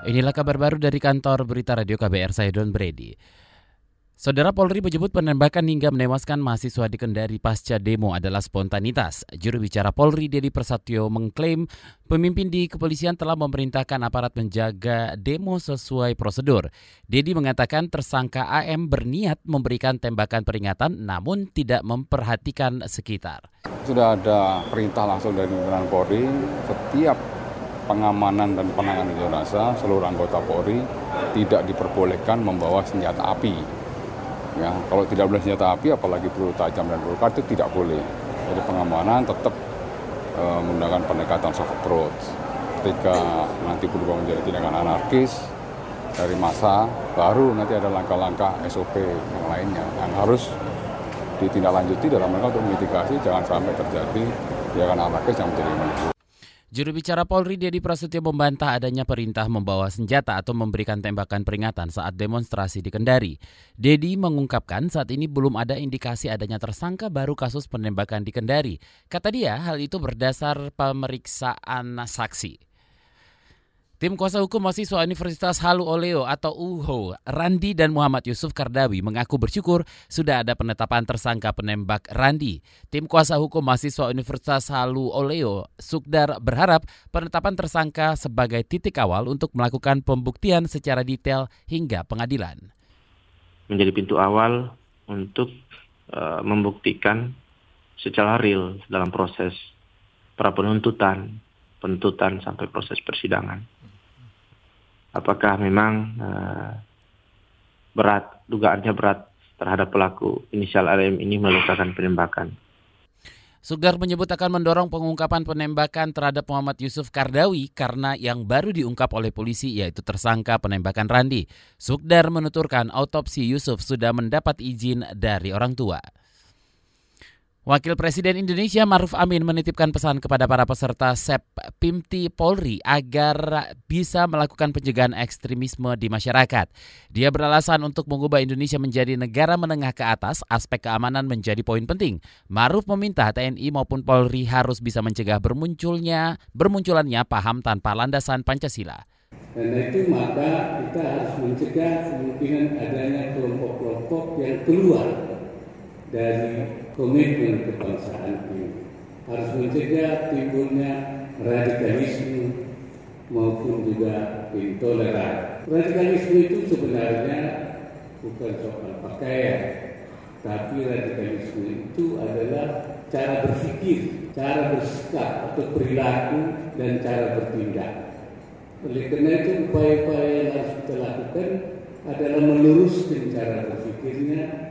Inilah kabar baru dari kantor berita radio KBR saya Don Brady. Saudara Polri menyebut penembakan hingga menewaskan mahasiswa di Kendari pasca demo adalah spontanitas. Juru bicara Polri Dedi Persatyo mengklaim pemimpin di kepolisian telah memerintahkan aparat menjaga demo sesuai prosedur. Dedi mengatakan tersangka AM berniat memberikan tembakan peringatan namun tidak memperhatikan sekitar. Sudah ada perintah langsung dari pimpinan Polri setiap pengamanan dan penanganan rasa seluruh anggota Polri tidak diperbolehkan membawa senjata api. Ya, kalau tidak boleh senjata api, apalagi peluru tajam dan peluru itu tidak boleh. Jadi pengamanan tetap e, menggunakan pendekatan soft approach. Ketika nanti berubah menjadi tindakan anarkis dari masa, baru nanti ada langkah-langkah SOP yang lainnya yang harus ditindaklanjuti dalam rangka untuk mitigasi jangan sampai terjadi tindakan anarkis yang menjadi Juru bicara Polri Dedi Prasetyo membantah adanya perintah membawa senjata atau memberikan tembakan peringatan saat demonstrasi di Kendari. Dedi mengungkapkan saat ini belum ada indikasi adanya tersangka baru kasus penembakan di Kendari. Kata dia, hal itu berdasar pemeriksaan saksi. Tim kuasa hukum mahasiswa Universitas Halu Oleo atau UHO, Randi dan Muhammad Yusuf Kardawi mengaku bersyukur sudah ada penetapan tersangka penembak Randi. Tim kuasa hukum mahasiswa Universitas Halu Oleo, Sukdar berharap penetapan tersangka sebagai titik awal untuk melakukan pembuktian secara detail hingga pengadilan. Menjadi pintu awal untuk uh, membuktikan secara real dalam proses pra penuntutan, penuntutan sampai proses persidangan apakah memang uh, berat, dugaannya berat terhadap pelaku inisial RM ini melakukan penembakan. Sugar menyebut akan mendorong pengungkapan penembakan terhadap Muhammad Yusuf Kardawi karena yang baru diungkap oleh polisi yaitu tersangka penembakan Randi. Sugdar menuturkan autopsi Yusuf sudah mendapat izin dari orang tua. Wakil Presiden Indonesia Maruf Amin menitipkan pesan kepada para peserta SEP Pimti Polri agar bisa melakukan pencegahan ekstremisme di masyarakat. Dia beralasan untuk mengubah Indonesia menjadi negara menengah ke atas, aspek keamanan menjadi poin penting. Maruf meminta TNI maupun Polri harus bisa mencegah bermunculnya bermunculannya paham tanpa landasan Pancasila. Karena itu maka kita harus mencegah kemungkinan adanya kelompok-kelompok yang keluar dari komitmen kebangsaan ini. Harus mencegah timbulnya radikalisme maupun juga intoleran. Radikalisme itu sebenarnya bukan soal pakaian, tapi radikalisme itu adalah cara berpikir, cara bersikap atau perilaku dan cara bertindak. Oleh karena itu upaya-upaya yang harus kita lakukan adalah meluruskan cara berpikirnya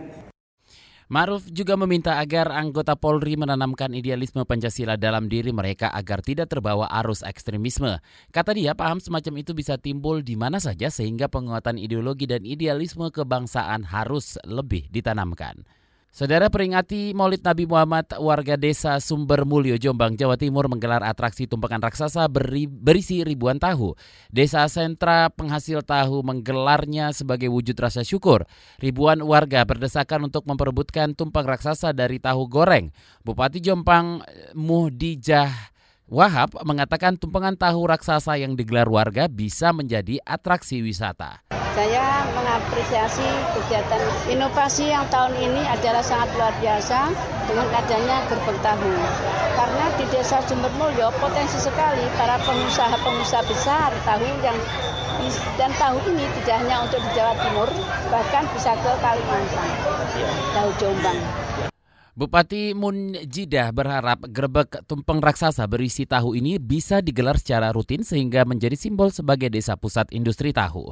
Maruf juga meminta agar anggota Polri menanamkan idealisme Pancasila dalam diri mereka agar tidak terbawa arus ekstremisme. Kata dia, paham semacam itu bisa timbul di mana saja sehingga penguatan ideologi dan idealisme kebangsaan harus lebih ditanamkan. Saudara peringati Maulid Nabi Muhammad, warga desa Sumber Mulyo, Jombang, Jawa Timur menggelar atraksi tumpukan raksasa beri, berisi ribuan tahu. Desa sentra penghasil tahu menggelarnya sebagai wujud rasa syukur. Ribuan warga berdesakan untuk memperebutkan tumpeng raksasa dari tahu goreng. Bupati Jombang Muhdijah Wahab mengatakan tumpengan tahu raksasa yang digelar warga bisa menjadi atraksi wisata. Saya mengapresiasi kegiatan inovasi yang tahun ini adalah sangat luar biasa dengan adanya gerbek tahu. Karena di desa Sumbermulyo potensi sekali para pengusaha-pengusaha besar tahu yang dan tahu ini tidak hanya untuk di Jawa Timur, bahkan bisa ke Kalimantan, tahu Jombang. Bupati Munjidah berharap gerbek tumpeng raksasa berisi tahu ini bisa digelar secara rutin sehingga menjadi simbol sebagai desa pusat industri tahu.